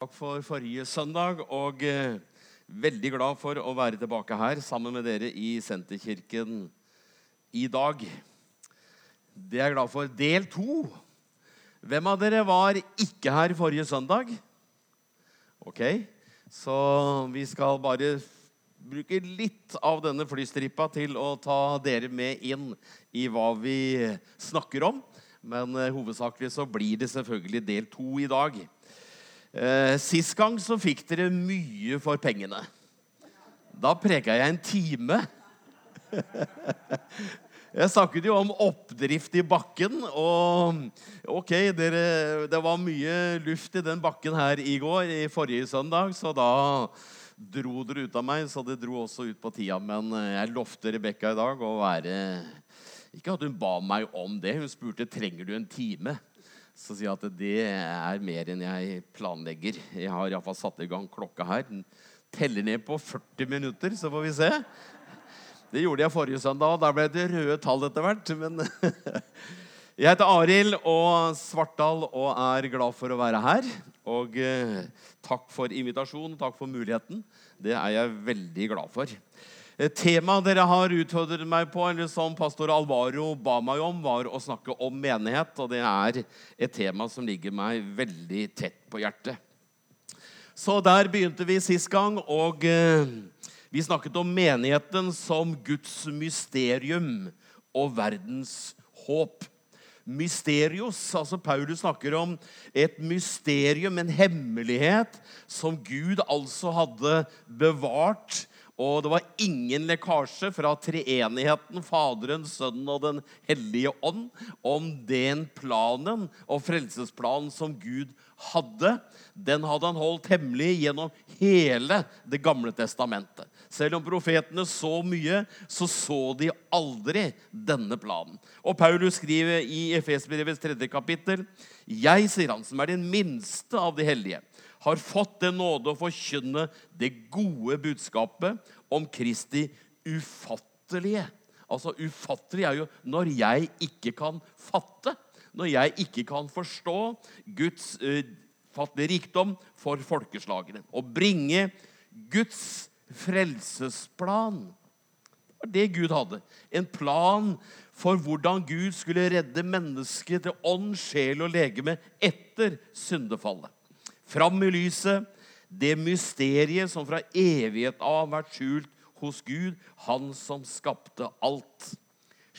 Takk for forrige søndag, og eh, veldig glad for å være tilbake her sammen med dere i Senterkirken i dag. Det er jeg glad for. Del to. Hvem av dere var ikke her forrige søndag? Ok, så vi skal bare bruke litt av denne flystrippa til å ta dere med inn i hva vi snakker om. Men eh, hovedsakelig så blir det selvfølgelig del to i dag. Eh, sist gang så fikk dere mye for pengene. Da preka jeg en time. Jeg snakket jo om oppdrift i bakken, og ok, dere, det var mye luft i den bakken her i går, i forrige søndag, så da dro dere ut av meg, så det dro også ut på tida. Men eh, jeg lovte Rebekka i dag å være Ikke at hun ba meg om det, hun spurte trenger du en time. Så sier jeg at det er mer enn jeg planlegger. Jeg har iallfall satt i gang klokka her. Den teller ned på 40 minutter, så får vi se. Det gjorde jeg forrige søndag, og da ble det røde tall etter hvert. Men jeg heter Arild og Svartdal og er glad for å være her. Og eh, takk for invitasjonen, takk for muligheten. Det er jeg veldig glad for. Eh, temaet dere har utfordret meg på, eller som pastor Alvaro ba meg om, var å snakke om menighet. Og det er et tema som ligger meg veldig tett på hjertet. Så der begynte vi sist gang, og eh, vi snakket om menigheten som Guds mysterium og verdens håp. Mysterios, altså Paulus snakker om et mysterium, en hemmelighet, som Gud altså hadde bevart og det var ingen lekkasje fra treenigheten, Faderen, Sønnen og Den hellige ånd, om den planen og frelsesplanen som Gud hadde. Den hadde han holdt hemmelig gjennom hele Det gamle testamentet. Selv om profetene så mye, så så de aldri denne planen. Og Paulus skriver i Efesbrevets tredje kapittel.: Jeg, sier han, som er den minste av de hellige har fått den nåde å forkynne det gode budskapet om Kristi ufattelige. Altså Ufattelig er jo når jeg ikke kan fatte, når jeg ikke kan forstå Guds uh, fattelige rikdom for folkeslagene. Å bringe Guds frelsesplan. Det var det Gud hadde. En plan for hvordan Gud skulle redde mennesket til ånd, sjel og legeme etter syndefallet. Fram i lyset det mysteriet som fra evighet av har vært skjult hos Gud, han som skapte alt.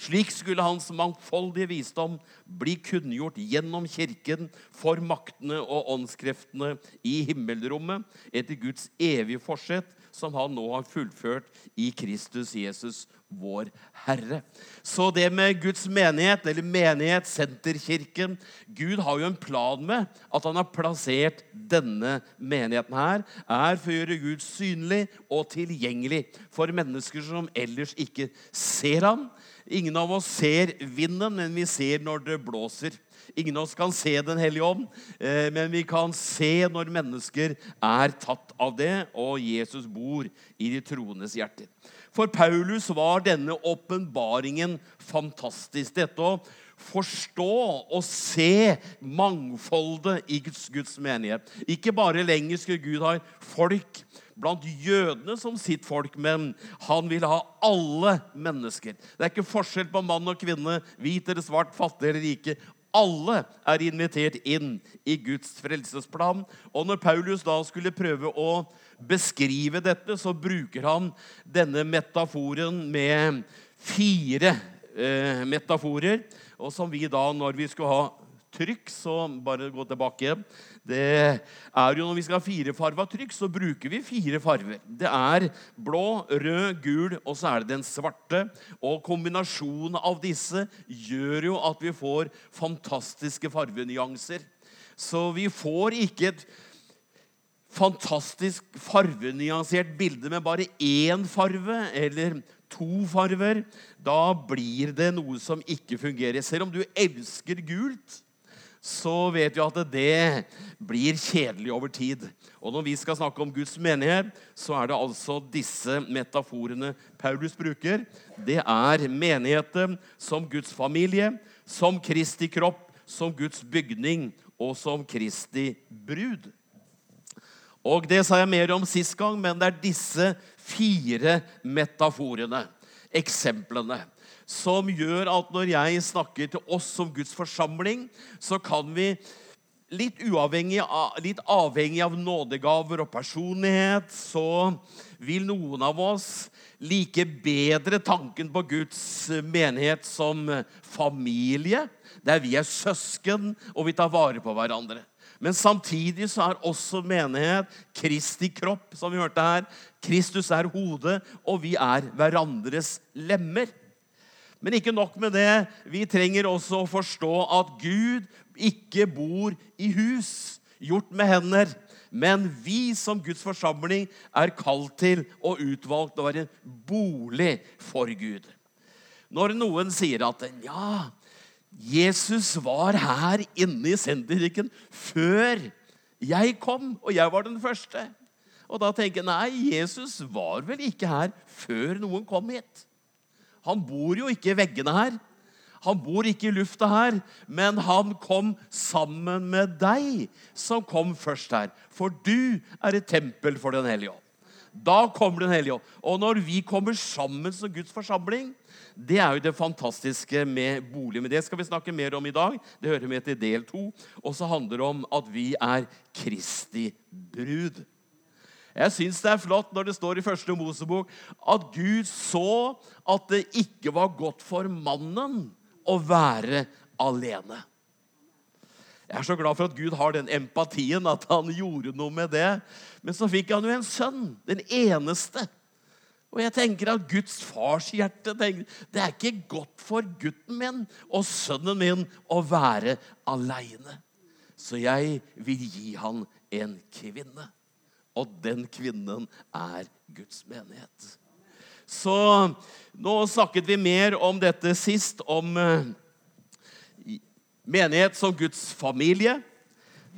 Slik skulle hans mangfoldige visdom bli kunngjort gjennom kirken for maktene og åndskreftene i himmelrommet etter Guds evige forsett, som han nå har fullført i Kristus Jesus, vår Herre. Så det med Guds menighet, eller menighet, senterkirken Gud har jo en plan med at han har plassert denne menigheten her, er for å gjøre Gud synlig og tilgjengelig for mennesker som ellers ikke ser ham. Ingen av oss ser vinden, men vi ser når det blåser. Ingen av oss kan se Den hellige ånd, eh, men vi kan se når mennesker er tatt av det, og Jesus bor i de troendes hjerter. For Paulus var denne åpenbaringen fantastisk. Dette å forstå og se mangfoldet i Guds, menighet. Ikke bare lenger skulle Gud ha folk blant jødene som sitt folk, men han vil ha alle mennesker. Det er ikke forskjell på mann og kvinne, hvit eller svart, fattig eller rike. Alle er invitert inn i Guds frelsesplan. Og når Paulus da skulle prøve å beskrive dette, så bruker han denne metaforen med fire eh, metaforer. Og som vi da, når vi skulle ha trykk, så bare gå tilbake igjen. Det er jo Når vi skal ha firefarva trykk, så bruker vi fire farver. Det er blå, rød, gul, og så er det den svarte. Og kombinasjonen av disse gjør jo at vi får fantastiske farvenyanser. Så vi får ikke et fantastisk farvenyansert bilde med bare én farve eller to farver. Da blir det noe som ikke fungerer. Selv om du elsker gult, så vet vi at det blir kjedelig over tid. Og når vi skal snakke om Guds menighet, så er det altså disse metaforene Paulus bruker. Det er menigheten som Guds familie, som Kristi kropp, som Guds bygning og som Kristi brud. Og Det sa jeg mer om sist gang, men det er disse fire metaforene, eksemplene, som gjør at når jeg snakker til oss som Guds forsamling, så kan vi litt, avhengig, av, litt avhengig av nådegaver og personlighet, så vil noen av oss like bedre tanken på Guds menighet som familie, der vi er søsken og vi tar vare på hverandre. Men samtidig så er også menighet Kristi kropp, som vi hørte her. Kristus er hodet, og vi er hverandres lemmer. Men ikke nok med det. Vi trenger også å forstå at Gud ikke bor i hus gjort med hender. Men vi som Guds forsamling er kalt til og utvalgt å være bolig for Gud. Når noen sier at ja, Jesus var her inne i senterkirken før jeg kom, og jeg var den første. Og da tenker jeg nei, Jesus var vel ikke her før noen kom hit. Han bor jo ikke i veggene her. Han bor ikke i lufta her, men han kom sammen med deg som kom først her. For du er et tempel for Den hellige ånd. Da kommer Den hellige ånd. Og når vi kommer sammen som Guds forsamling, det er jo det fantastiske med bolig. Men det skal vi snakke mer om i dag. Det hører med til del to. Og så handler det om at vi er Kristi brud. Jeg syns det er flott når det står i første Mosebok at Gud så at det ikke var godt for mannen å være alene. Jeg er så glad for at Gud har den empatien, at han gjorde noe med det. Men så fikk han jo en sønn, den eneste. Og jeg tenker at Guds fars hjerte tenker, Det er ikke godt for gutten min og sønnen min å være aleine. Så jeg vil gi han en kvinne. Og den kvinnen er Guds menighet. Så nå snakket vi mer om dette sist, om eh, menighet som Guds familie.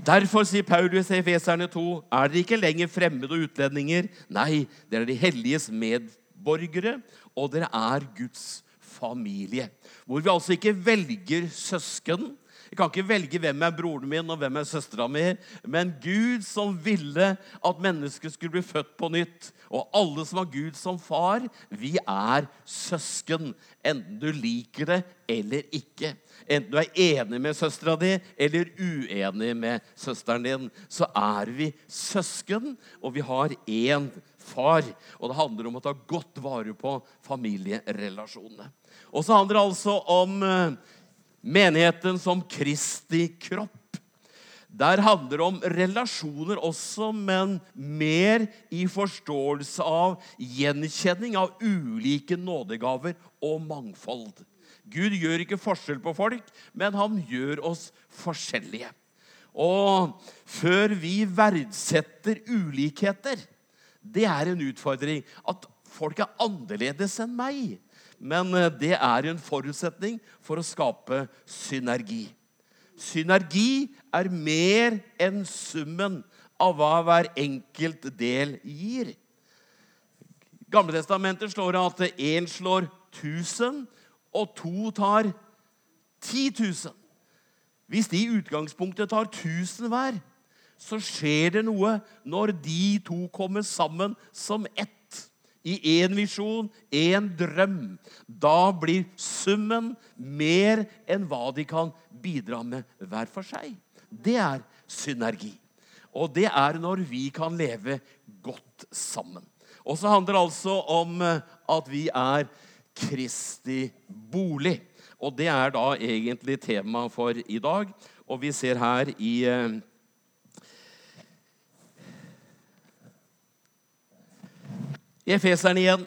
Derfor sier Paulus i Efeserne 2.: Er dere ikke lenger fremmede og utlendinger? Nei, dere er de helliges medborgere, og dere er Guds familie. Hvor vi altså ikke velger søsken, jeg kan ikke velge hvem er broren min og hvem er søstera mi, men Gud som ville at mennesket skulle bli født på nytt. Og alle som har Gud som far, vi er søsken. Enten du liker det eller ikke. Enten du er enig med søstera di eller uenig med søsteren din, så er vi søsken, og vi har én far. Og det handler om å ta godt vare på familierelasjonene. Og så handler det altså om eh, Menigheten som Kristi kropp. Der handler det om relasjoner også, men mer i forståelse av gjenkjenning av ulike nådegaver og mangfold. Gud gjør ikke forskjell på folk, men han gjør oss forskjellige. Og før vi verdsetter ulikheter Det er en utfordring. At folk er annerledes enn meg. Men eh, det er en forutsetning for å skape synergi. Synergi er mer enn summen av hva hver enkelt del gir. Gamletestamentet slår at én slår 1000, og to tar 10 000. Hvis de i utgangspunktet tar 1000 hver, så skjer det noe når de to kommer sammen som ett i én visjon, én drøm. Da blir summen mer enn hva de kan bidra med hver for seg. Det er synergi. Og det er når vi kan leve godt sammen. Og så handler det altså om eh, at vi er Kristi bolig. Og det er da egentlig tema for i dag. Og vi ser her i I Efeseren igjen.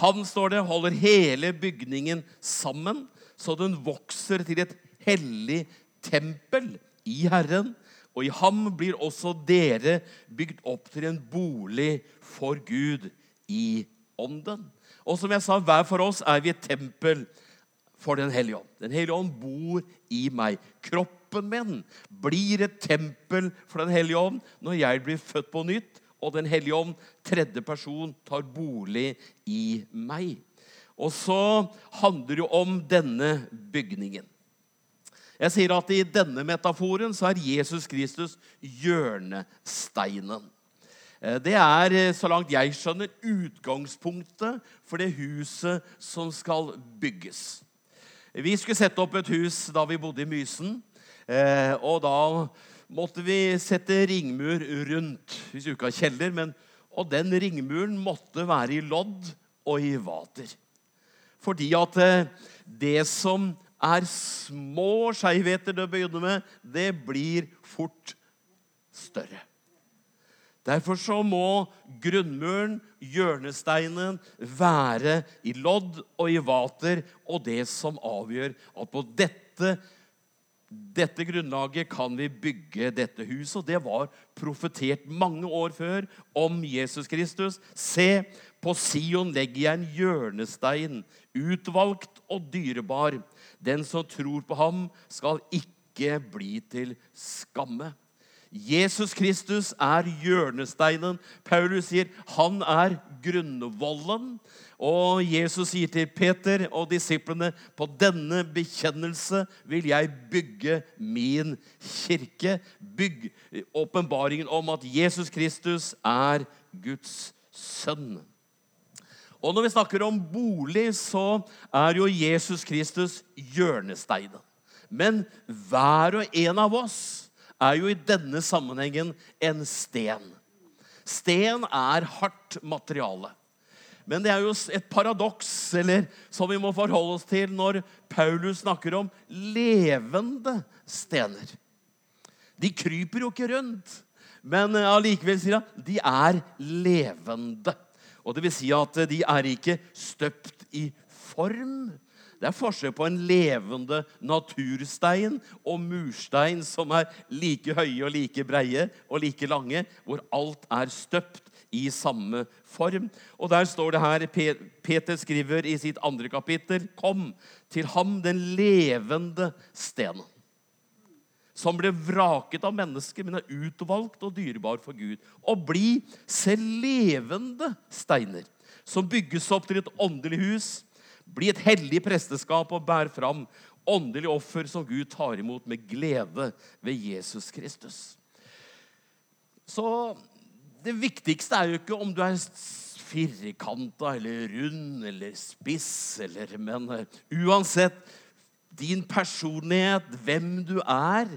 Han, står det, holder hele bygningen sammen, så den vokser til et hellig tempel i Herren. Og i ham blir også dere bygd opp til en bolig for Gud i ånden. Og som jeg sa, hver for oss er vi et tempel for Den hellige ånd. Den hellige ånd bor i meg. Kroppen min blir et tempel for Den hellige ånd når jeg blir født på nytt og Den hellige ånd, tredje person, tar bolig i meg. Og så handler det jo om denne bygningen. Jeg sier at i denne metaforen så er Jesus Kristus hjørnesteinen. Eh, det er, eh, så langt jeg skjønner, utgangspunktet for det huset som skal bygges. Vi skulle sette opp et hus da vi bodde i Mysen. Eh, og da måtte vi sette ringmur rundt. Hvis vi ikke har kjeller. Men, og den ringmuren måtte være i lodd og i vater. Fordi at det som er små skeivheter til å begynne med, det blir fort større. Derfor så må grunnmuren, hjørnesteinen, være i lodd og i vater. Og det som avgjør at på dette, dette grunnlaget kan vi bygge dette huset. Og det var profetert mange år før om Jesus Kristus. Se, på Sion legger jeg en hjørnestein, utvalgt og dyrebar. Den som tror på ham, skal ikke bli til skamme. Jesus Kristus er hjørnesteinen. Paulus sier han er grunnvollen. Og Jesus sier til Peter og disiplene på denne bekjennelse vil jeg bygge min kirke. Bygg åpenbaringen om at Jesus Kristus er Guds sønn. Og Når vi snakker om bolig, så er jo Jesus Kristus hjørnesteinen. Men hver og en av oss er jo i denne sammenhengen en sten. Sten er hardt materiale. Men det er jo et paradoks eller som vi må forholde oss til når Paulus snakker om levende stener. De kryper jo ikke rundt, men eh, allikevel sier han de er levende. Og det vil si at de er ikke støpt i form, det er forskjell på en levende naturstein og murstein som er like høye og like breie og like lange, hvor alt er støpt i samme form. Og der står det her Peter skriver i sitt andre kapittel Kom til ham, den levende stenen. Som ble vraket av mennesker, men er utvalgt og dyrebar for Gud. Og bli selv levende steiner, som bygges opp til et åndelig hus bli et hellig presteskap og bær fram åndelig offer som Gud tar imot med glede ved Jesus Kristus. Så det viktigste er jo ikke om du er firkanta eller rund eller spiss, eller, men uh, uansett din personlighet, hvem du er,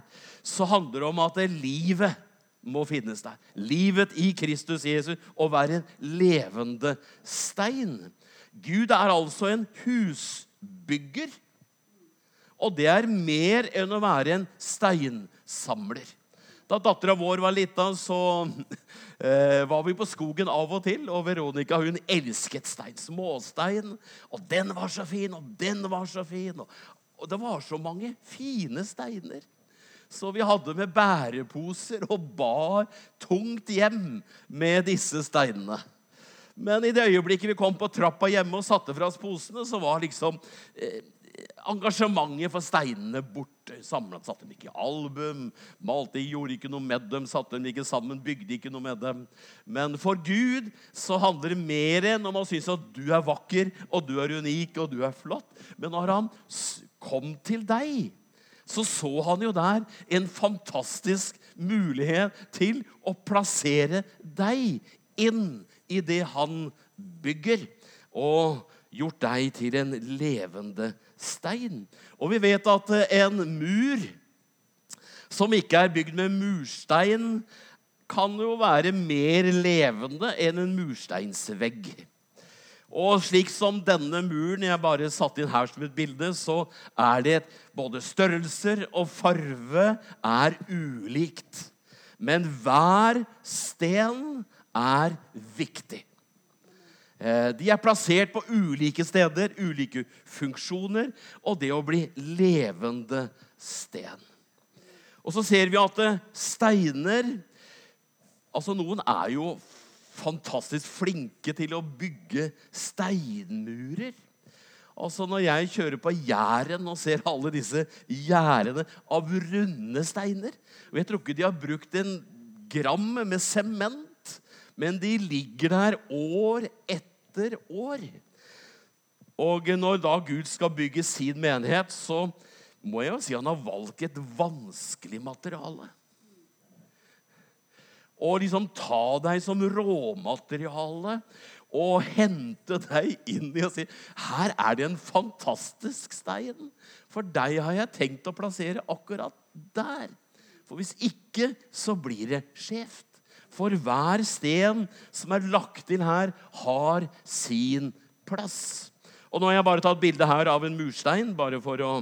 så handler det om at livet må finnes der. Livet i Kristus Jesus, å være en levende stein. Gud er altså en husbygger. Og det er mer enn å være en steinsamler. Da dattera vår var lita, så eh, var vi på skogen av og til. Og Veronica hun elsket stein. Småstein. Og den var så fin, og den var så fin. Og, og det var så mange fine steiner. Så vi hadde med bæreposer og bar tungt hjem med disse steinene. Men i det øyeblikket vi kom på trappa hjemme og satte fra oss posene, så var liksom eh, engasjementet for steinene borte. Samlet satte dem ikke i album, malte, gjorde ikke noe med dem, satte dem ikke sammen, bygde ikke noe med dem. Men for Gud så handler det mer enn om å synes at du er vakker, og du er unik, og du er flott. Men når han kom til deg, så så han jo der en fantastisk mulighet til å plassere deg inn i det han bygger, og gjort deg til en levende stein. Og vi vet at en mur som ikke er bygd med murstein, kan jo være mer levende enn en mursteinsvegg. Og slik som denne muren jeg bare satte inn her som et bilde, så er det både størrelser og farve er ulikt. Men hver sten er viktig. Eh, de er plassert på ulike steder, ulike funksjoner, og det å bli levende sten. Og så ser vi at eh, steiner Altså, noen er jo fantastisk flinke til å bygge steinmurer. Altså Når jeg kjører på Jæren og ser alle disse gjerdene av runde steiner og Jeg tror ikke de har brukt en gram med sement men de ligger der år etter år. Og når da Gud skal bygge sin menighet, så må jeg jo si han har valgt et vanskelig materiale. Og liksom ta deg som råmateriale og hente deg inn i og si her er det en fantastisk stein. For deg har jeg tenkt å plassere akkurat der. For hvis ikke, så blir det skjevt. For hver sten som er lagt inn her, har sin plass. Og nå har jeg bare tatt bilde her av en murstein, bare for å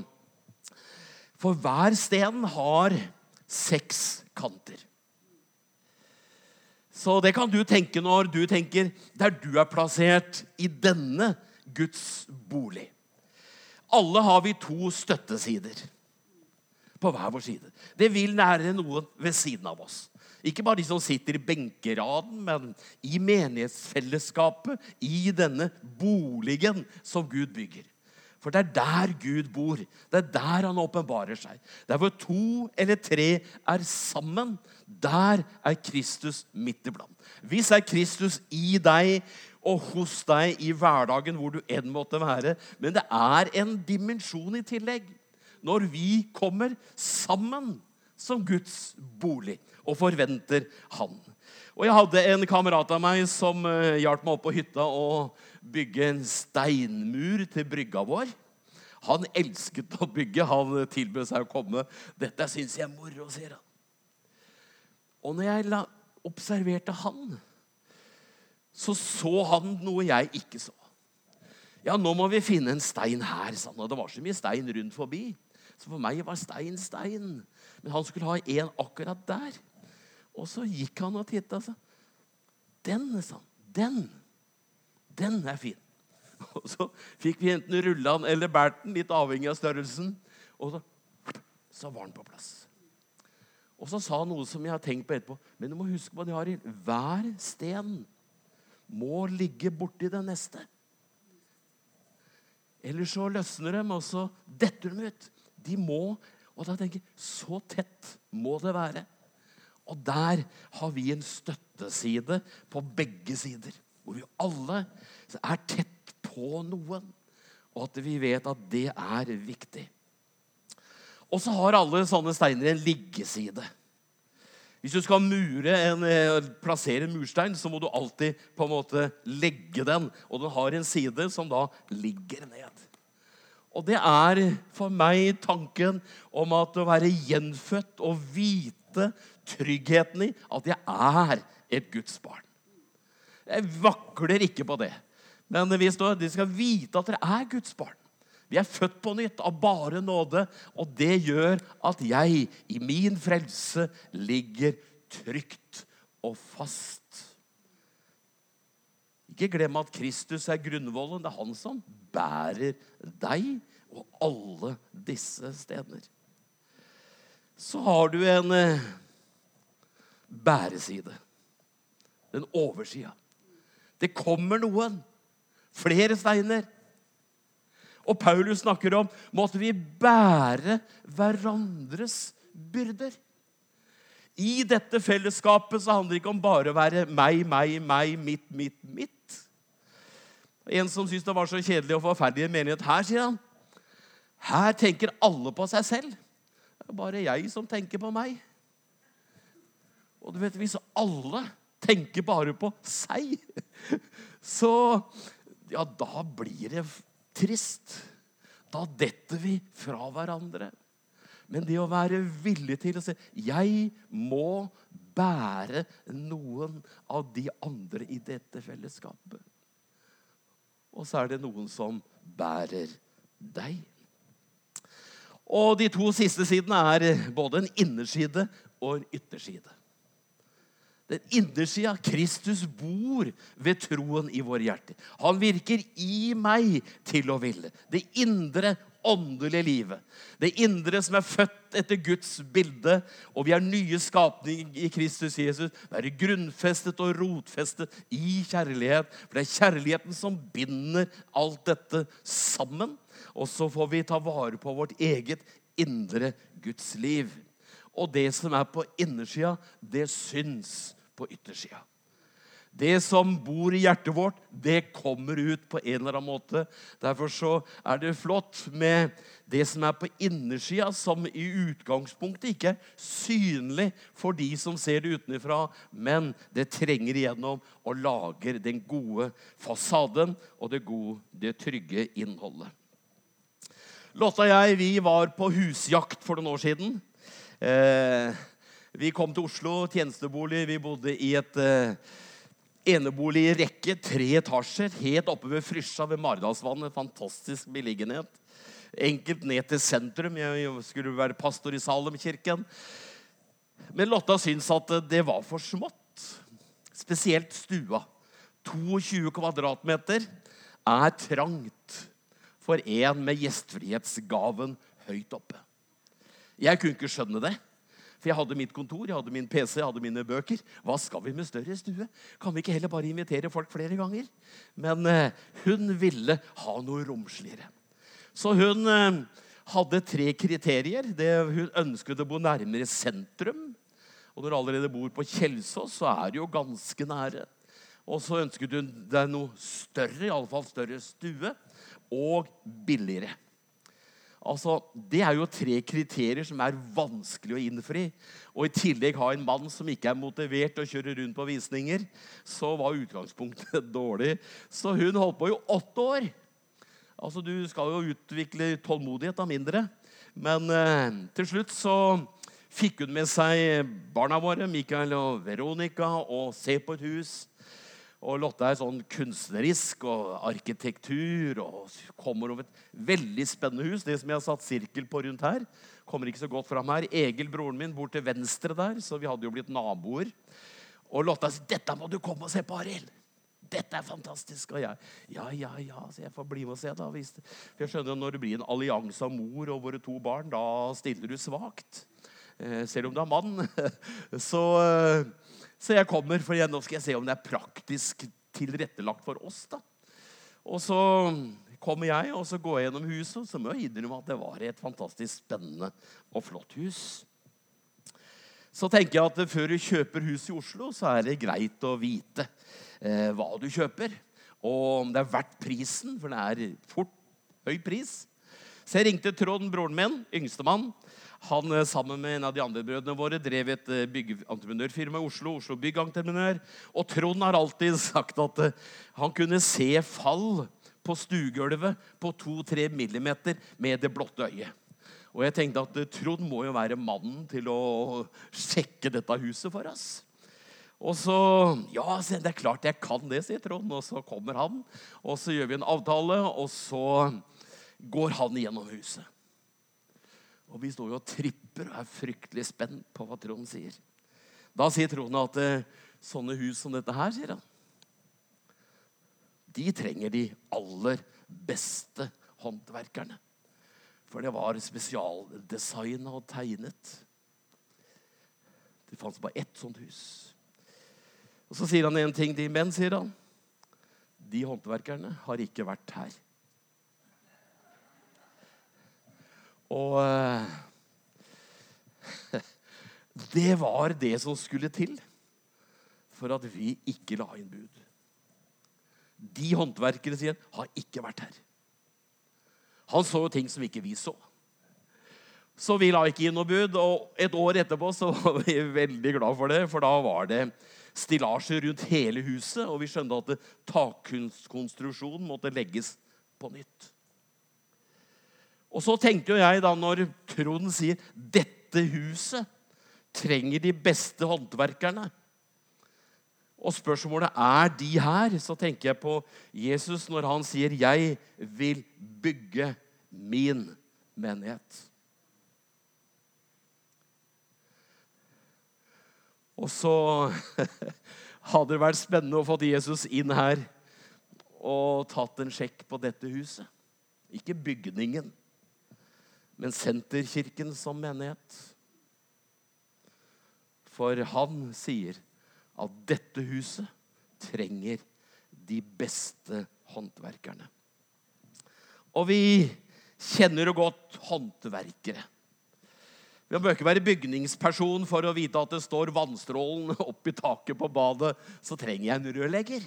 For hver sten har seks kanter. Så det kan du tenke når du tenker der du er plassert i denne Guds bolig. Alle har vi to støttesider på hver vår side. Det vil nære noen ved siden av oss. Ikke bare de som sitter i benkeraden, men i menighetsfellesskapet, i denne boligen som Gud bygger. For det er der Gud bor. Det er der han åpenbarer seg. Der hvor to eller tre er sammen, der er Kristus midt iblant. Hvis er Kristus i deg og hos deg i hverdagen, hvor du enn måtte være. Men det er en dimensjon i tillegg. Når vi kommer sammen som Guds bolig og forventer Han. Og Jeg hadde en kamerat av meg som uh, hjalp meg opp på hytta å bygge en steinmur til brygga vår. Han elsket å bygge. Han tilbød seg å komme. 'Dette syns jeg er moro', sier han. Og når jeg la, observerte han, så så han noe jeg ikke så. Ja, nå må vi finne en stein her, sa han. Og det var så mye stein rundt forbi. Så for meg var stein stein. Men han skulle ha en akkurat der. Og så gikk han og titta. Den, sa han. Den. Den er fin. Og så fikk vi enten rulla den eller båret den, litt avhengig av størrelsen. Og så, så var den på plass. Og så sa han noe som jeg har tenkt på etterpå. Men du må huske på det, Arild. Hver sten må ligge borti den neste. Eller så løsner de, og så detter de ut. De må Og da tenker jeg så tett må det være. Og der har vi en støtteside på begge sider. Hvor vi alle er tett på noen. Og at vi vet at det er viktig. Og så har alle sånne steiner en liggeside. Hvis du skal en, eh, plassere en murstein, så må du alltid på en måte legge den. Og den har en side som da ligger ned. Og det er for meg tanken om at å være gjenfødt og vite tryggheten i at jeg er et Guds barn. Jeg vakler ikke på det. Men vi skal vite at dere er Guds barn. Vi er født på nytt av bare nåde, og det gjør at jeg i min frelse ligger trygt og fast. Ikke glem at Kristus er grunnvollen. Det er han som bærer deg og alle disse steder. Så har du en eh, bæreside. Den oversida. Det kommer noen. Flere steiner. Og Paulus snakker om måtte vi bære hverandres byrder. I dette fellesskapet så handler det ikke om bare å være meg, meg, meg, mitt, mitt, mitt. En som syntes det var så kjedelig og forferdelig menighet her, sier han. Her tenker alle på seg selv. Det er bare jeg som tenker på meg. Og du vet, hvis alle tenker bare på seg, så Ja, da blir det trist. Da detter vi fra hverandre. Men det å være villig til å si 'Jeg må bære noen av de andre i dette fellesskapet'. Og så er det noen som bærer deg. Og de to siste sidene er både en innerside og en ytterside. Den innersida Kristus bor ved troen i våre hjerter. Han virker i meg til å ville. Det indre åndelige livet. Det indre som er født etter Guds bilde, og vi er nye skapninger i Kristus Jesus. Være grunnfestet og rotfestet i kjærlighet. For det er kjærligheten som binder alt dette sammen. Og så får vi ta vare på vårt eget indre Guds liv. Og det som er på innersida, det syns på yttersida. Det som bor i hjertet vårt, det kommer ut på en eller annen måte. Derfor så er det flott med det som er på innersida, som i utgangspunktet ikke er synlig for de som ser det utenfra, men det trenger igjennom og lager den gode fasaden og det gode, det trygge innholdet. Lotta og jeg vi var på husjakt for noen år siden. Eh, vi kom til Oslo, tjenestebolig. Vi bodde i et uh, rekke, tre etasjer, helt oppe ved Frysja ved Maridalsvannet. Fantastisk beliggenhet. Enkelt ned til sentrum. Jeg skulle være pastor i Salemkirken. Men Lotta syntes at det var for smått. Spesielt stua. 22 kvadratmeter er trangt for en med gjestfrihetsgaven høyt oppe. Jeg kunne ikke skjønne det. For jeg hadde mitt kontor, jeg hadde min PC, jeg hadde mine bøker. Hva skal vi med større stue? Kan vi ikke heller bare invitere folk flere ganger? Men eh, hun ville ha noe romsligere. Så hun eh, hadde tre kriterier. Det, hun ønsket å bo nærmere sentrum. Og når du allerede bor på Kjelsås, så er det jo ganske nære. Og så ønsket hun det noe større, iallfall større stue, og billigere. Altså, Det er jo tre kriterier som er vanskelig å innfri. Og i tillegg ha en mann som ikke er motivert til å kjøre rundt på visninger. Så var utgangspunktet dårlig. Så hun holdt på i åtte år. Altså, Du skal jo utvikle tålmodighet av mindre. Men eh, til slutt så fikk hun med seg barna våre, Mikael og Veronica, og se på et hus. Og Lotte er sånn kunstnerisk og arkitektur og kommer over et veldig spennende hus. Det som jeg har satt sirkel på rundt her, kommer ikke så godt fram her. Egil, broren min, bor til venstre der, så vi hadde jo blitt naboer. Og Lotte sier 'Dette må du komme og se på, Arild'. Dette er fantastisk. Og jeg ja, ja, ja, så jeg får bli med og se. da. For jeg skjønner Når det blir en allianse av mor og våre to barn, da stiller du svakt. Eh, selv om du er mann. så... Eh, så jeg kommer, for nå skal jeg se om det er praktisk tilrettelagt for oss. da. Og så kommer jeg, og så går jeg gjennom huset, og så må jeg innrømme at det var et fantastisk spennende og flott hus. Så tenker jeg at før du kjøper hus i Oslo, så er det greit å vite eh, hva du kjøper. Og om det er verdt prisen, for det er fort høy pris. Så jeg ringte Trond, broren min, yngstemann. Han eh, sammen med en av de andre brødrene våre drev et byggeentreprenørfirma i Oslo. Oslo Byggentreprenør. Og Trond har alltid sagt at eh, han kunne se fall på stuegulvet på 2-3 millimeter med det blotte øyet. Og jeg tenkte at Trond må jo være mannen til å sjekke dette huset for oss. Og så Ja, det er klart jeg kan det, sier Trond. Og så kommer han, og så gjør vi en avtale, og så går han gjennom huset. Og vi står jo og tripper og er fryktelig spent på hva Trond sier. Da sier Trond at eh, sånne hus som dette her, sier han, de trenger de aller beste håndverkerne. For det var spesialdesigna og tegnet. Det fantes bare ett sånt hus. Og Så sier han en ting til menn, sier han. De håndverkerne har ikke vært her. Og eh, det var det som skulle til for at vi ikke la inn bud. De håndverkere sier, har ikke vært her. Han så jo ting som ikke vi så. Så vi la ikke inn noe bud. Og et år etterpå så var vi veldig glad for det, for da var det stillasjer rundt hele huset, og vi skjønte at takkonstruksjonen måtte legges på nytt. Og så tenker jo jeg da, når Trond sier 'dette huset trenger de beste håndverkerne', og spørsmålet er de her, så tenker jeg på Jesus når han sier 'Jeg vil bygge min menighet'. Og så hadde det vært spennende å få Jesus inn her og tatt en sjekk på dette huset. Ikke bygningen men Senterkirken som menighet. For han sier at dette huset trenger de beste håndverkerne. Og vi kjenner jo godt håndverkere. Vi bør ikke være bygningsperson for å vite at det står vannstrålen oppi taket på badet. Så trenger jeg en rørlegger.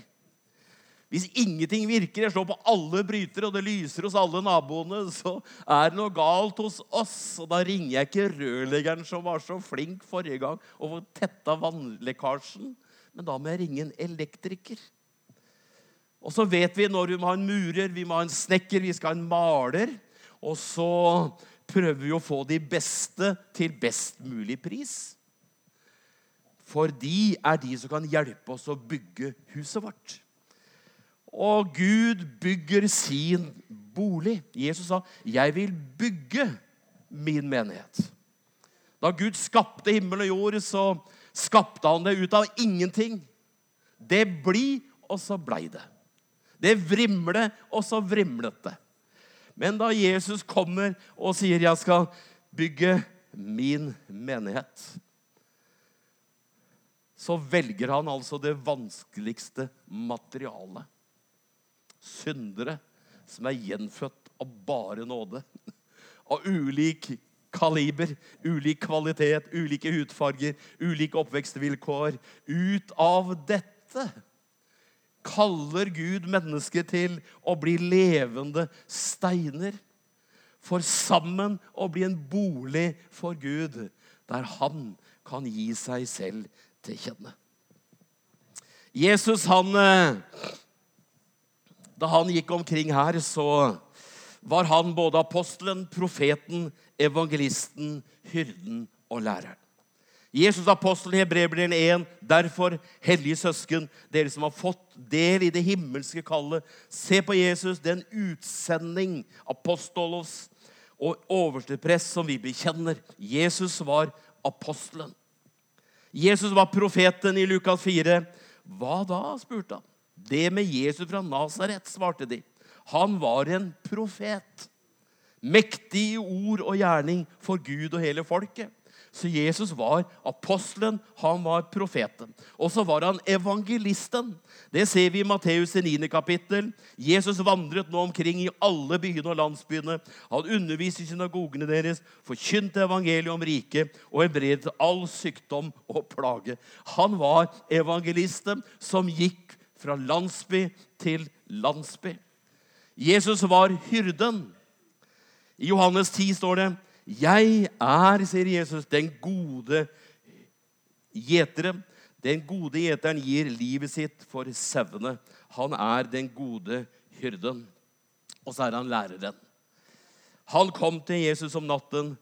Hvis ingenting virker, jeg slår på alle brytere, og det lyser hos alle naboene, så er det noe galt hos oss. Og da ringer jeg ikke rørleggeren som var så flink forrige gang og tetta vannlekkasjen, men da må jeg ringe en elektriker. Og så vet vi når vi må ha en murer, vi må ha en snekker, vi skal ha en maler. Og så prøver vi å få de beste til best mulig pris. For de er de som kan hjelpe oss å bygge huset vårt. Og Gud bygger sin bolig. Jesus sa, 'Jeg vil bygge min menighet'. Da Gud skapte himmel og jord, så skapte han det ut av ingenting. Det blir, og så blei det. Det vrimler, og så vrimlet det. Men da Jesus kommer og sier 'Jeg skal bygge min menighet', så velger han altså det vanskeligste materialet syndere som er gjenfødt av bare nåde. Av ulik kaliber, ulik kvalitet, ulike hudfarger, ulike oppvekstvilkår. Ut av dette kaller Gud mennesket til å bli levende steiner. For sammen å bli en bolig for Gud, der han kan gi seg selv til kjenne. Jesus han eh, da han gikk omkring her, så var han både apostelen, profeten, evangelisten, hyrden og læreren. Jesus apostelen i Hebreerbrevet 1.: Derfor, hellige søsken, dere som har fått del i det himmelske kallet, se på Jesus, den utsending, apostolos og oversteprest som vi bekjenner. Jesus var apostelen. Jesus var profeten i Lukas 4. Hva da? spurte han. Det med Jesus fra Nasaret, svarte de. Han var en profet. Mektig i ord og gjerning for Gud og hele folket. Så Jesus var apostelen, han var profeten. Og så var han evangelisten. Det ser vi i Matteus' 9. kapittel. Jesus vandret nå omkring i alle byene og landsbyene. Han underviste i synagogene deres, forkynte evangeliet om riket og helbredet all sykdom og plage. Han var evangelisten som gikk fra landsby til landsby. Jesus var hyrden. I Johannes 10 står det 'Jeg er', sier Jesus, 'den gode gjeteren'. Den gode gjeteren gir livet sitt for sauene. Han er den gode hyrden. Og så er han læreren. Han kom til Jesus om natten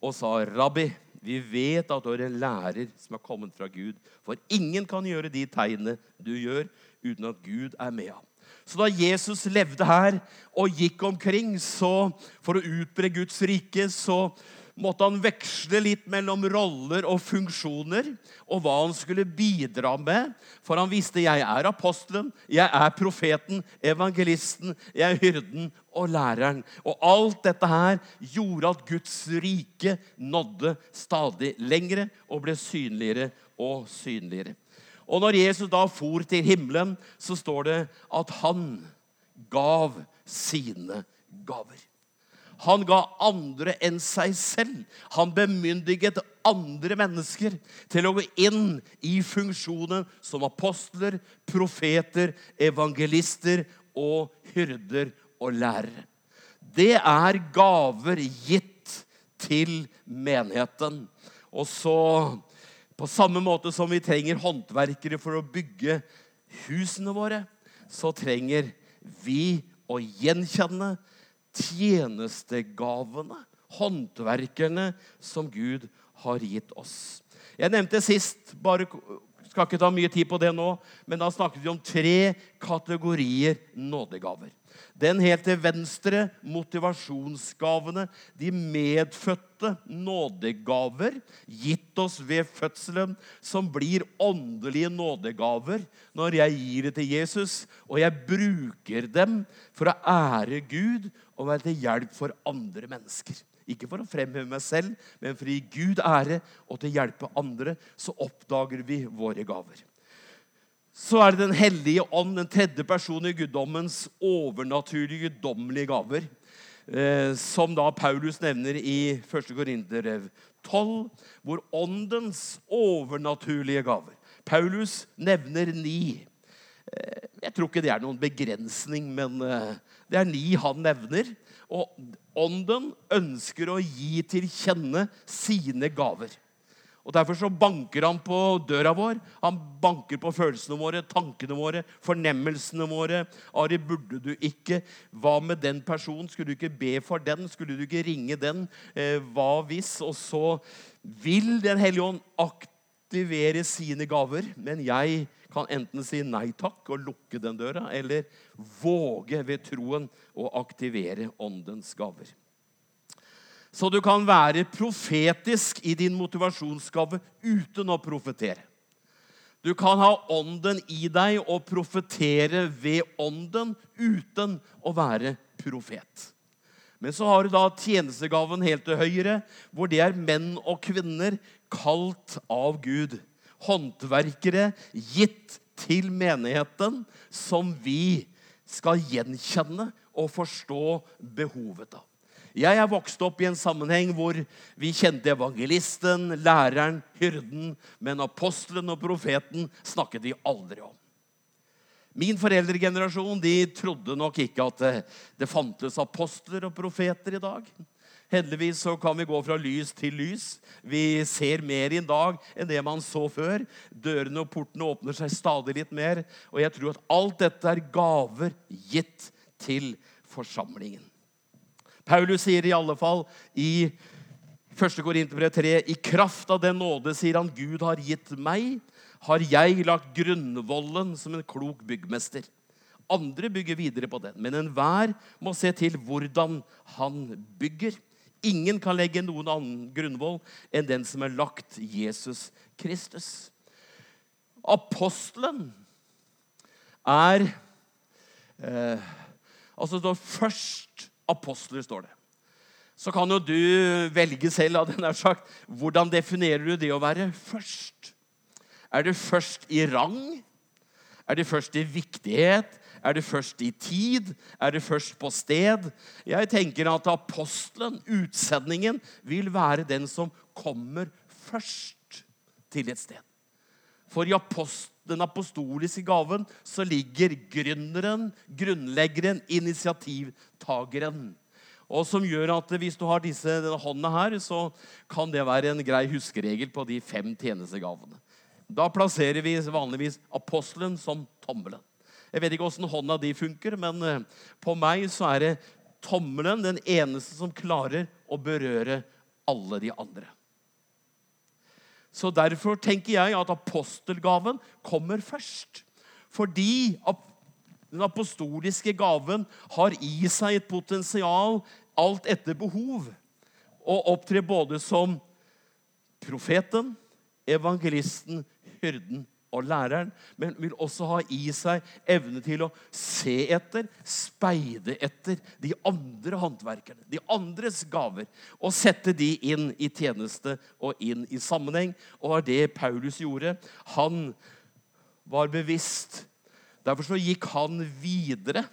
og sa, 'Rabbi', vi vet at du er en lærer som er kommet fra Gud. For ingen kan gjøre de tegnene du gjør, uten at Gud er med ham. Så da Jesus levde her og gikk omkring så for å utbre Guds rike, så måtte han veksle litt mellom roller og funksjoner og hva han skulle bidra med. For han visste jeg er apostelen, jeg er profeten, evangelisten, jeg er hyrden og læreren. Og alt dette her gjorde at Guds rike nådde stadig lengre og ble synligere og synligere. Og når Jesus da for til himmelen, så står det at han gav sine gaver. Han ga andre enn seg selv. Han bemyndiget andre mennesker til å gå inn i funksjonen som apostler, profeter, evangelister og hyrder og lærere. Det er gaver gitt til menigheten. Og så, på samme måte som vi trenger håndverkere for å bygge husene våre, så trenger vi å gjenkjenne tjenestegavene, håndverkerne, som Gud har gitt oss. Jeg nevnte sist, bare skal ikke ta mye tid på det nå, men da snakket vi om tre kategorier nådegaver. Den helt til venstre, motivasjonsgavene, de medfødte nådegaver gitt oss ved fødselen, som blir åndelige nådegaver når jeg gir det til Jesus, og jeg bruker dem for å ære Gud og være til hjelp for andre mennesker. Ikke for å fremheve meg selv, men for å gi Gud ære og til å hjelpe andre, så oppdager vi våre gaver. Så er det Den hellige ånd, den tredje personen i guddommens overnaturlige, guddommelige gaver. Eh, som da Paulus nevner i 1. Korinterev 12, hvor åndens overnaturlige gaver Paulus nevner ni. Eh, jeg tror ikke det er noen begrensning, men eh, det er ni han nevner. Og ånden ønsker å gi til kjenne sine gaver. Og Derfor så banker han på døra vår. Han banker på følelsene våre, tankene våre, fornemmelsene våre. Ari, burde du ikke? Hva med den personen? Skulle du ikke be for den? Skulle du ikke ringe den? Eh, hva hvis? Og så vil Den hellige ånd aktivere sine gaver. Men jeg kan enten si nei takk og lukke den døra, eller våge ved troen å aktivere åndens gaver. Så du kan være profetisk i din motivasjonsgave uten å profetere. Du kan ha ånden i deg og profetere ved ånden uten å være profet. Men så har du da tjenestegaven helt til høyre, hvor det er menn og kvinner kalt av Gud. Håndverkere gitt til menigheten, som vi skal gjenkjenne og forstå behovet av. Jeg er vokst opp i en sammenheng hvor vi kjente evangelisten, læreren, hyrden, men apostelen og profeten snakket vi aldri om. Min foreldregenerasjon de trodde nok ikke at det, det fantes apostler og profeter i dag. Heldigvis så kan vi gå fra lys til lys. Vi ser mer i dag enn det man så før. Dørene og portene åpner seg stadig litt mer. Og jeg tror at alt dette er gaver gitt til forsamlingen. Paulus sier i alle fall i 1. Korinterbrev 3.: I kraft av den nåde, sier han, Gud har gitt meg, har jeg lagt grunnvollen som en klok byggmester. Andre bygger videre på den, men enhver må se til hvordan han bygger. Ingen kan legge noen annen grunnvoll enn den som er lagt Jesus Kristus. Apostelen er eh, Altså da først apostler, står det. Så kan jo du velge selv hadde jeg sagt, hvordan definerer du det å være først. Er du først i rang? Er du først i viktighet? Er du først i tid? Er du først på sted? Jeg tenker at apostelen, utsendingen, vil være den som kommer først til et sted. For i den apostoliske gaven så ligger gründeren, grunnleggeren, initiativtageren. Og som gjør at Hvis du har disse, denne hånda her, så kan det være en grei huskeregel på de fem tjenestegavene. Da plasserer vi vanligvis apostelen som tommelen. Jeg vet ikke åssen hånda di funker, men eh, på meg så er det tommelen den eneste som klarer å berøre alle de andre. Så Derfor tenker jeg at apostelgaven kommer først. Fordi den apostoliske gaven har i seg et potensial alt etter behov. Og opptre både som profeten, evangelisten, hyrden og læreren, men vil også ha i seg evne til å se etter, speide etter de andre håndverkerne, de andres gaver, og sette de inn i tjeneste og inn i sammenheng. Og var det Paulus gjorde. Han var bevisst. Derfor så gikk han videre,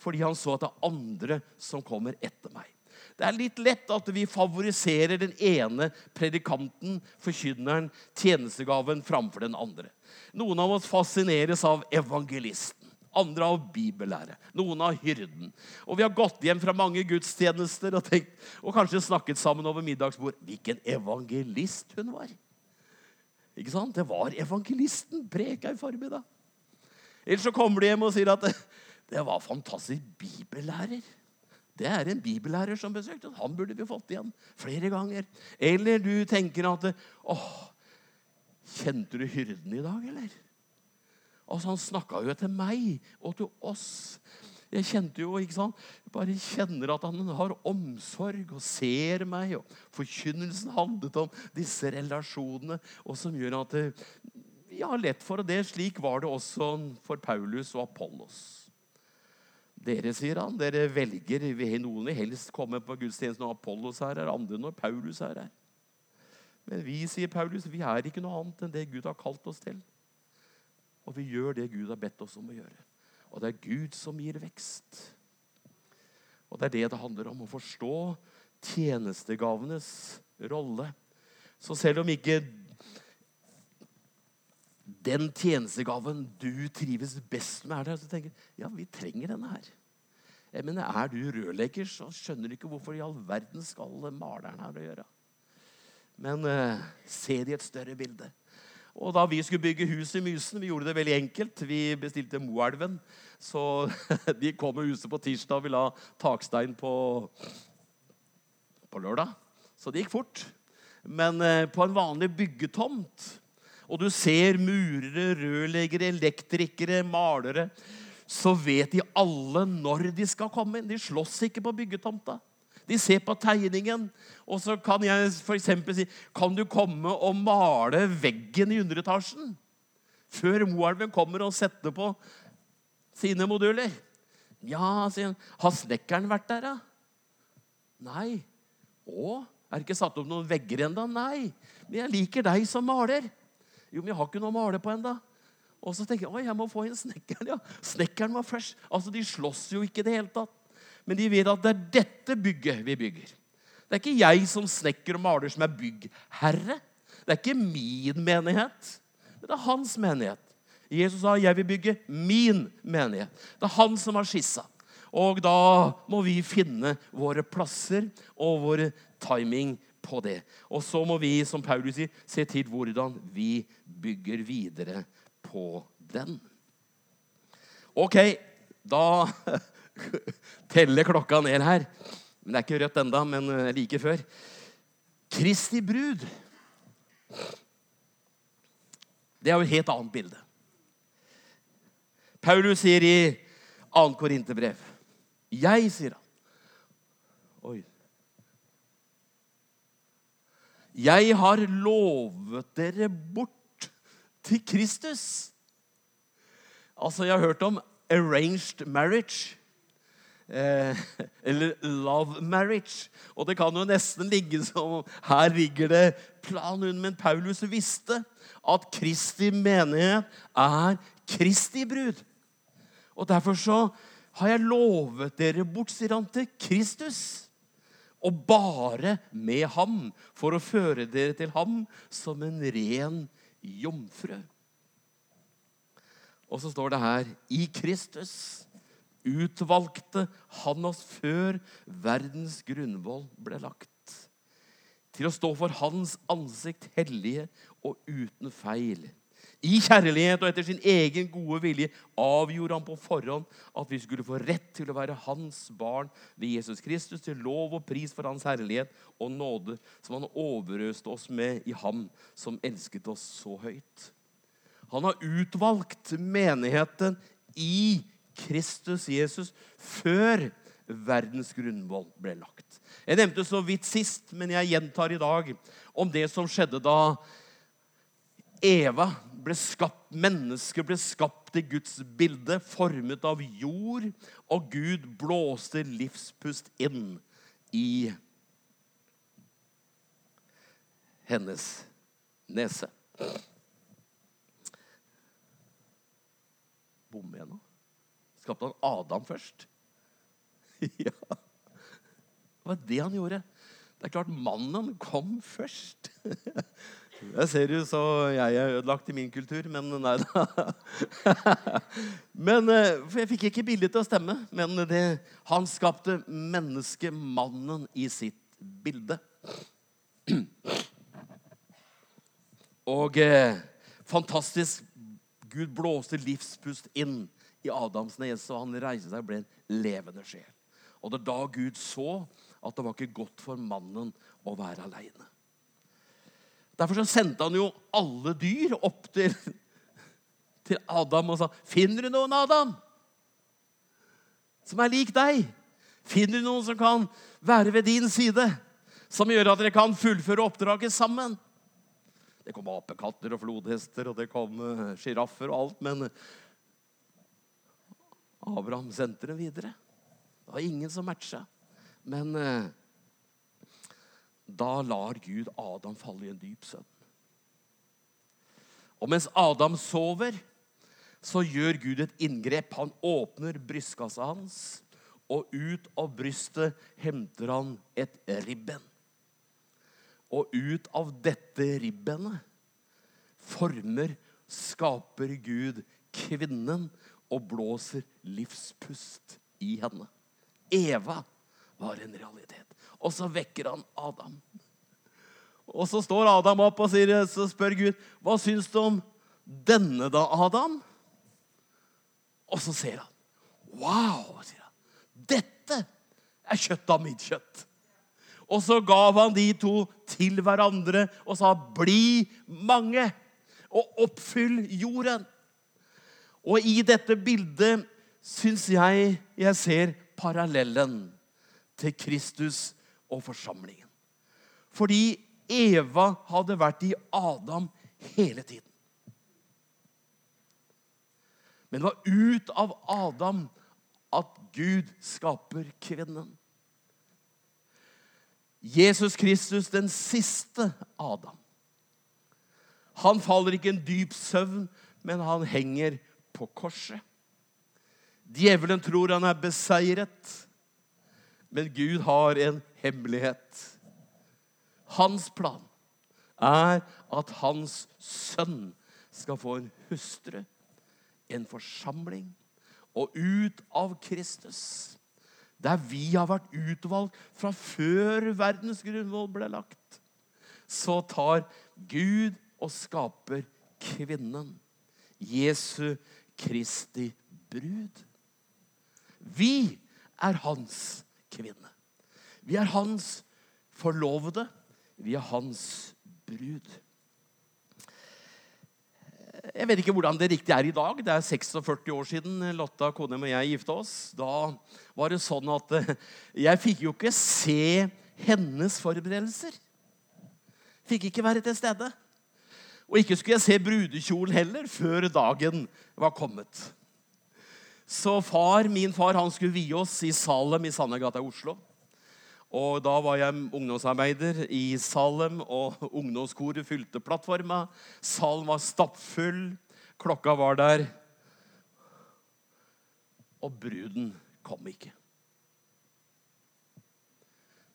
fordi han så at det er andre som kommer etter meg. Det er litt lett at vi favoriserer den ene predikanten, forkynneren, tjenestegaven framfor den andre. Noen av oss fascineres av evangelisten. Andre av bibellære. Noen av hyrden. Og Vi har gått hjem fra mange gudstjenester og, tenkt, og kanskje snakket sammen over middagsbord. Hvilken evangelist hun var! Ikke sant? Det var evangelisten. Preka i formiddag. Eller så kommer de hjem og sier at det, var fantastisk bibellærer. Det er en bibellærer som besøkte. Han burde vi fått igjen flere ganger. Eller du tenker at åh, Kjente du hyrden i dag, eller? Altså, Han snakka jo til meg og til oss. Jeg kjente jo, ikke sant? Jeg bare kjenner at han har omsorg og ser meg. og Forkynnelsen handlet om disse relasjonene, og som gjør at det, vi har lett for det. Slik var det også for Paulus og Apollos. Dere, sier han, dere velger Noen helst komme på gudstjenesten når Apollos er her, andre når Paulus er her. Men vi, sier Paulus, vi er ikke noe annet enn det Gud har kalt oss til. Og vi gjør det Gud har bedt oss om å gjøre. Og det er Gud som gir vekst. Og det er det det handler om. Å forstå tjenestegavenes rolle. Så selv om ikke den tjenestegaven du trives best med, er der, så tenker du ja, vi trenger denne her. Jeg mener, Er du rørlegger, så skjønner du ikke hvorfor i all verden skal maleren her å gjøre. Men uh, se det i et større bilde. Og da vi skulle bygge hus i Mysen, vi gjorde det veldig enkelt. Vi bestilte Moelven. Så de kom med huset på tirsdag og ville ha takstein på, på lørdag. Så det gikk fort. Men uh, på en vanlig byggetomt og du ser murere, rørleggere, elektrikere, malere, så vet de alle når de skal komme inn. De slåss ikke på byggetomta. De ser på tegningen, og så kan jeg f.eks. si Kan du komme og male veggen i underetasjen? Før Moelven kommer og setter på sine moduler. Ja, sier han. Har snekkeren vært der, da? Nei. Å? Er det ikke satt opp noen vegger ennå? Nei. Men jeg liker deg som maler. Jo, men jeg har ikke noe å male på ennå. Og så tenker jeg oi, jeg må få inn snekkeren. ja. Snekkeren var fresh. Altså, De slåss jo ikke i det hele tatt. Men de vet at det er dette bygget vi bygger. Det er ikke jeg som snekker og maler som er byggherre. Det er ikke min menighet. Det er hans menighet. Jesus sa 'jeg vil bygge min menighet'. Det er han som har skissa. Og da må vi finne våre plasser og vår timing på det. Og så må vi, som Paulus sier, se til hvordan vi bygger videre på den. Ok, da teller klokka ned her. Men Det er ikke rødt enda, men eh, like før. Kristi brud. Det er jo et helt annet bilde. Paulus sier i 2. Korinterbrev Jeg, sier han. Oi, Jeg har lovet dere bort til Kristus. Altså, jeg har hørt om arranged marriage. Eh, eller love marriage. Og det kan jo nesten ligge som her ligger det planen. Men Paulus visste at Kristi menighet er Kristi brud. Og derfor så har jeg lovet dere bort, sier han, til Kristus og bare med ham, for å føre dere til ham som en ren jomfru. Og så står det her i Kristus utvalgte han oss før verdens grunnvoll ble lagt, til å stå for hans ansikt hellige og uten feil i kjærlighet og etter sin egen gode vilje avgjorde han på forhånd at vi skulle få rett til å være hans barn ved Jesus Kristus, til lov og pris for hans herlighet og nåde, som han overøste oss med i ham som elsket oss så høyt. Han har utvalgt menigheten i Kristus Jesus før verdens grunnvoll ble lagt. Jeg nevnte så vidt sist, men jeg gjentar i dag om det som skjedde da Eva ble skapt, mennesket ble skapt i Guds bilde, formet av jord, og Gud blåste livspust inn i hennes nese. Bommer igjen nå? Skapte han Adam først? ja. Det var det han gjorde. Det er klart mannen kom først. Jeg ser jo så jeg er ødelagt i min kultur, men nei da. Men, eh, for jeg fikk ikke bildet til å stemme, men det, han skapte menneskemannen i sitt bilde. Og eh, fantastisk. Gud blåste livspust inn i Adams nese, og han reiste seg og ble en levende sjel. Og det er da Gud så at det var ikke godt for mannen å være aleine. Derfor så sendte han jo alle dyr opp til, til Adam og sa, 'Finner du noen, Adam, som er lik deg?' 'Finner du noen som kan være ved din side, som gjør at dere kan fullføre oppdraget sammen?' Det kom apekatter og flodhester, og det kom uh, sjiraffer og alt, men Abraham sendte dem videre. Det var ingen som matcha. Men eh, da lar Gud Adam falle i en dyp søvn. Og mens Adam sover, så gjør Gud et inngrep. Han åpner brystkassa hans, og ut av brystet henter han et ribben. Og ut av dette ribbenet former, skaper Gud kvinnen og blåser livspust i henne. Eva var en realitet. Og så vekker han Adam. Og så står Adam opp og sier, så spør Gud, 'Hva syns du om denne, da, Adam?' Og så ser han. 'Wow', sier han. 'Dette er kjøtt av mitt kjøtt.' Og så gav han de to til hverandre og sa, 'Bli mange, og oppfyll jorden'. Og i dette bildet syns jeg jeg ser parallellen til Kristus og forsamlingen. Fordi Eva hadde vært i Adam hele tiden. Men det var ut av Adam at Gud skaper kvinnen. Jesus Kristus, den siste Adam. Han faller ikke en dyp søvn, men han henger på korset. Djevelen tror han er beseiret, men Gud har en hemmelighet. Hans plan er at hans sønn skal få en hustru, en forsamling, og ut av Kristus, der vi har vært utvalgt fra før verdens grunnvoll ble lagt, så tar Gud og skaper kvinnen. Jesu Kristi brud. Vi er hans kvinne. Vi er hans forlovede. Vi er hans brud. Jeg vet ikke hvordan det riktig er i dag. Det er 46 år siden Lotta, kona og jeg gifta oss. Da var det sånn at eh, jeg fikk jo ikke se hennes forberedelser. Fikk ikke være til stede. Og ikke skulle jeg se brudekjolen heller før dagen var kommet. Så far, min far han skulle vie oss i Salem i Sandegata i Oslo. Og Da var jeg ungdomsarbeider i Salem, og ungdomskoret fylte plattforma. Salen var stappfull, klokka var der. Og bruden kom ikke.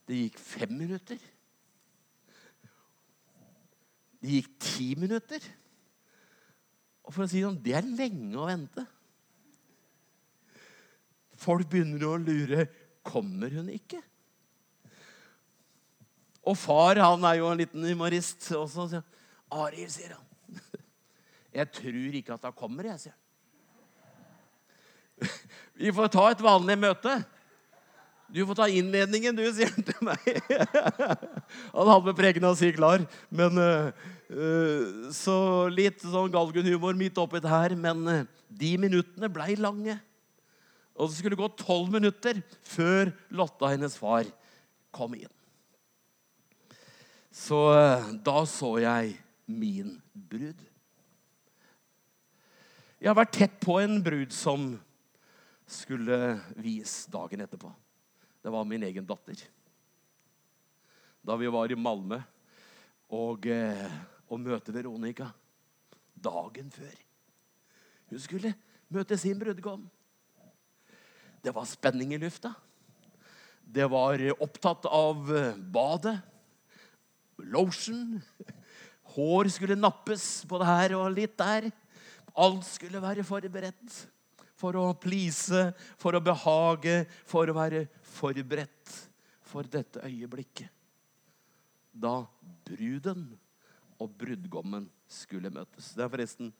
Det gikk fem minutter. Det gikk ti minutter. Og for å si det sånn, det er lenge å vente. Folk begynner å lure kommer hun ikke. Og far han er jo en liten humorist. Og så sier 'Arild', sier han. 'Jeg tror ikke at hun kommer', jeg, sier han. 'Vi får ta et vanlig møte'. Du får ta innledningen, du, sier han til meg. han hadde med prekena si klar. Men, uh, så litt sånn galgenhumor midt oppi det her. Men uh, de minuttene blei lange. Og det skulle gå tolv minutter før Lotta, hennes far, kom inn. Så uh, da så jeg min brud. Jeg har vært tett på en brud som skulle vies dagen etterpå. Det var min egen datter. Da vi var i Malmö og, eh, og møte Veronica dagen før. Hun skulle møte sin brudgom. Det var spenning i lufta. Det var opptatt av eh, badet. Lotion. Hår skulle nappes på det her og litt der. Alt skulle være forberedt for å please, for å behage, for å være forberedt for dette øyeblikket. Da bruden og brudgommen skulle møtes. Det er forresten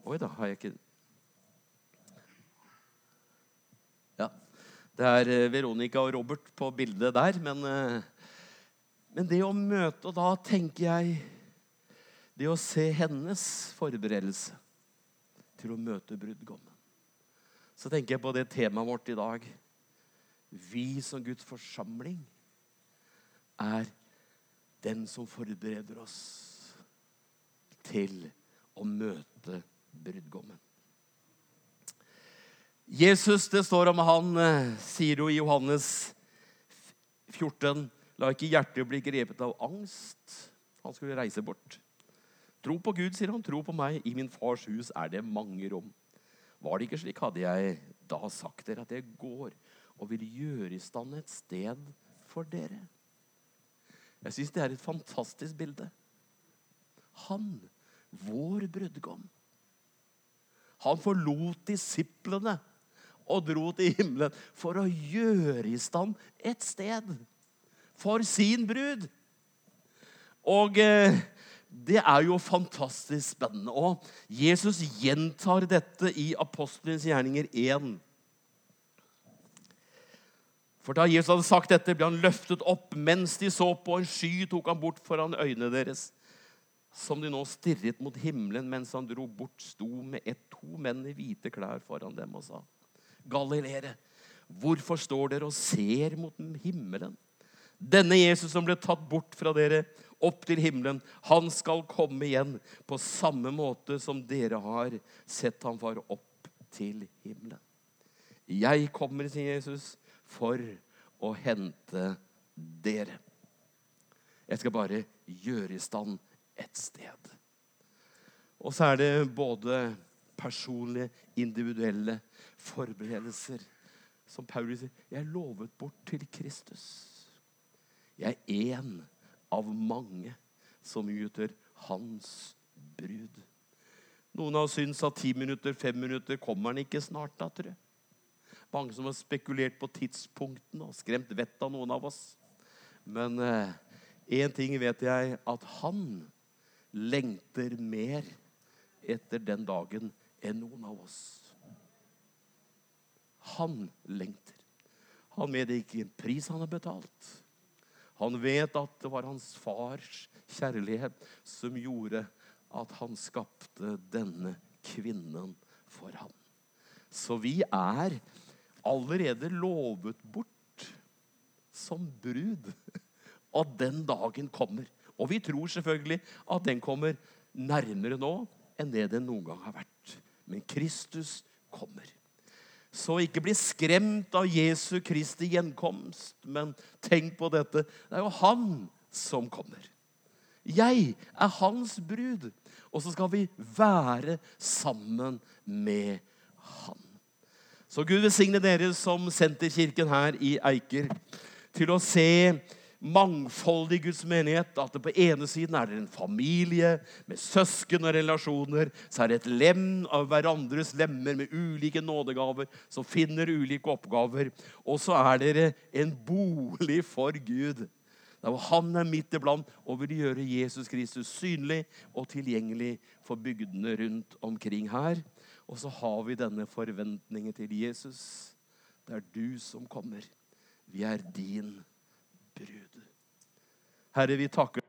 Oi, da har jeg ikke Ja. Det er eh, Veronica og Robert på bildet der, men, eh, men det å møte Og da tenker jeg Det å se hennes forberedelse til å møte brudgommen så tenker jeg på det temaet vårt i dag. Vi som Guds forsamling er den som forbereder oss til å møte brudgommen. Jesus, det står om han, eh, sier jo i Johannes 14, la ikke hjertet bli grepet av angst. Han skulle reise bort. Tro på Gud, sier han. Tro på meg. I min fars hus er det mange rom. Var det ikke slik, hadde jeg da sagt dere at jeg går og vil gjøre i stand et sted for dere. Jeg syns det er et fantastisk bilde. Han, vår brudgom, han forlot disiplene og dro til himmelen for å gjøre i stand et sted for sin brud. Og eh, det er jo fantastisk spennende. Og Jesus gjentar dette i Apostelens gjerninger 1. For da Jesus hadde sagt dette, ble han løftet opp. Mens de så på en sky, tok han bort foran øynene deres. Som de nå stirret mot himmelen mens han dro bort, sto med ett to menn i hvite klær foran dem og sa, Galileere, hvorfor står dere og ser mot himmelen? Denne Jesus som ble tatt bort fra dere, opp til himmelen, han skal komme igjen på samme måte som dere har sett ham far opp til himmelen. Jeg kommer, sier Jesus, for å hente dere. Jeg skal bare gjøre i stand et sted. Og så er det både personlige, individuelle forberedelser. Som Paulus sier, jeg er lovet bort til Kristus. Jeg er én av mange som utgjør hans brud. Noen har syntes at ti minutter, fem minutter kommer han ikke snart. da, tror jeg. Mange som har spekulert på tidspunktene og skremt vettet av noen av oss. Men én eh, ting vet jeg, at han lengter mer etter den dagen enn noen av oss. Han lengter. Han vet ikke hvilken pris han har betalt. Han vet at det var hans fars kjærlighet som gjorde at han skapte denne kvinnen for ham. Så vi er allerede lovet bort som brud. at den dagen kommer. Og vi tror selvfølgelig at den kommer nærmere nå enn det den noen gang har vært. Men Kristus kommer. Så ikke bli skremt av Jesu Kristi gjenkomst, men tenk på dette. Det er jo han som kommer. Jeg er hans brud, og så skal vi være sammen med han. Så Gud velsigne dere som Senterkirken her i Eiker til å se mangfoldig Guds menighet. At det på ene siden er det en familie med søsken og relasjoner. Så er det et lem av hverandres lemmer med ulike nådegaver som finner ulike oppgaver. Og så er dere en bolig for Gud. Der hvor Han er midt iblant og vil gjøre Jesus Kristus synlig og tilgjengelig for bygdene rundt omkring her. Og så har vi denne forventningen til Jesus. Det er du som kommer. Vi er din brud. Herre, vi takker